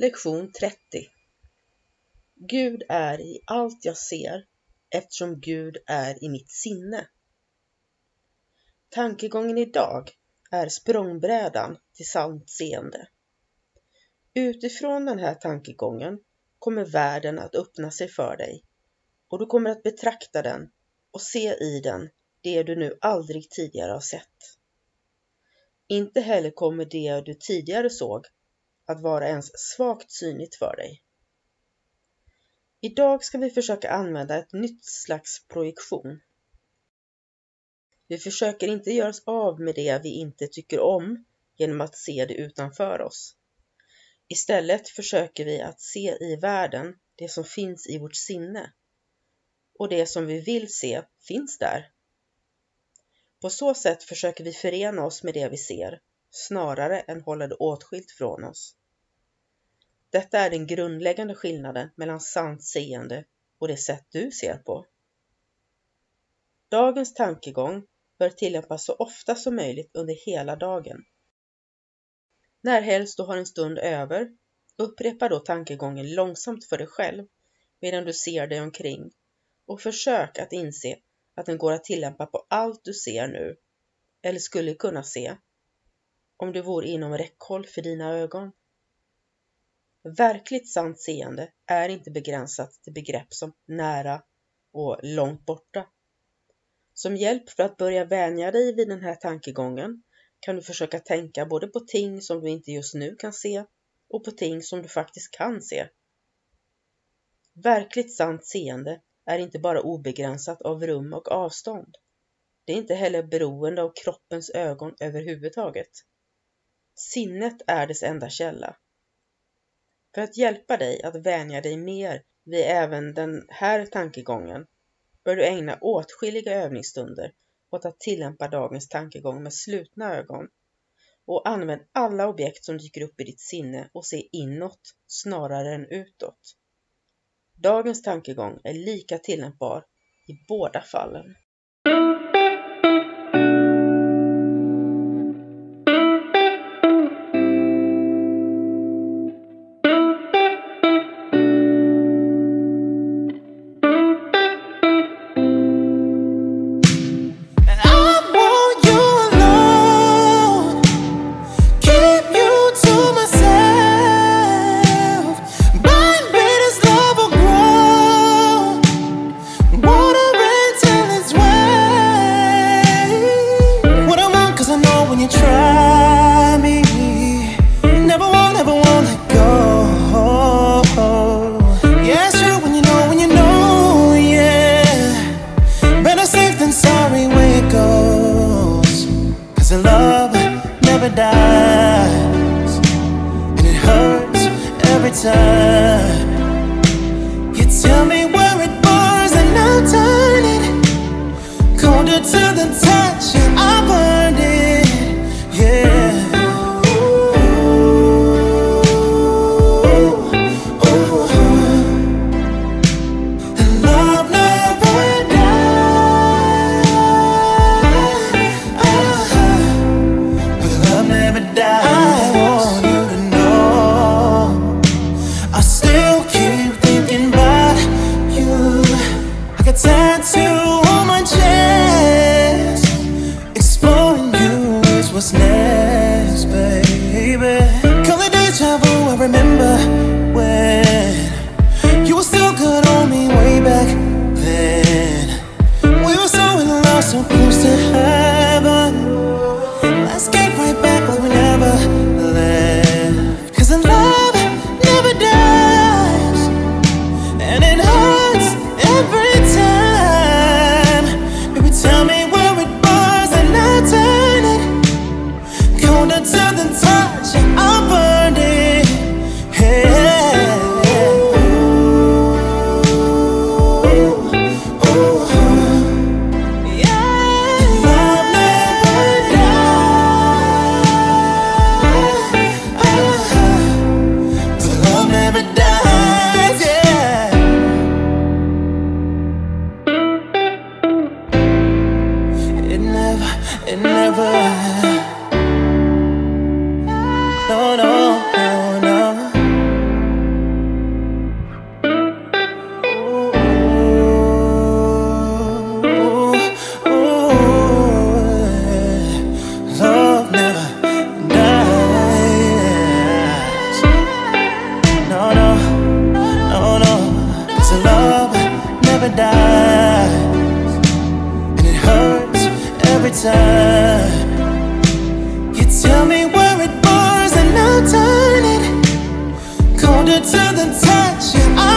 Lektion 30 Gud är i allt jag ser eftersom Gud är i mitt sinne. Tankegången idag är språngbrädan till sant seende. Utifrån den här tankegången kommer världen att öppna sig för dig och du kommer att betrakta den och se i den det du nu aldrig tidigare har sett. Inte heller kommer det du tidigare såg att vara ens svagt synligt för dig. Idag ska vi försöka använda ett nytt slags projektion. Vi försöker inte göra oss av med det vi inte tycker om genom att se det utanför oss. Istället försöker vi att se i världen det som finns i vårt sinne. Och det som vi vill se finns där. På så sätt försöker vi förena oss med det vi ser, snarare än hålla det åtskilt från oss. Detta är den grundläggande skillnaden mellan sant seende och det sätt du ser på. Dagens tankegång bör tillämpas så ofta som möjligt under hela dagen. När helst du har en stund över, upprepa då tankegången långsamt för dig själv medan du ser dig omkring och försök att inse att den går att tillämpa på allt du ser nu eller skulle kunna se om du vore inom räckhåll för dina ögon. Verkligt sant seende är inte begränsat till begrepp som nära och långt borta. Som hjälp för att börja vänja dig vid den här tankegången kan du försöka tänka både på ting som du inte just nu kan se och på ting som du faktiskt kan se. Verkligt sant seende är inte bara obegränsat av rum och avstånd. Det är inte heller beroende av kroppens ögon överhuvudtaget. Sinnet är dess enda källa. För att hjälpa dig att vänja dig mer vid även den här tankegången bör du ägna åtskilliga övningsstunder åt att tillämpa dagens tankegång med slutna ögon och använd alla objekt som dyker upp i ditt sinne och se inåt snarare än utåt. Dagens tankegång är lika tillämpbar i båda fallen. paradise, and it hurts every time. You tell me where it burns, and I'll turn it colder to the touch.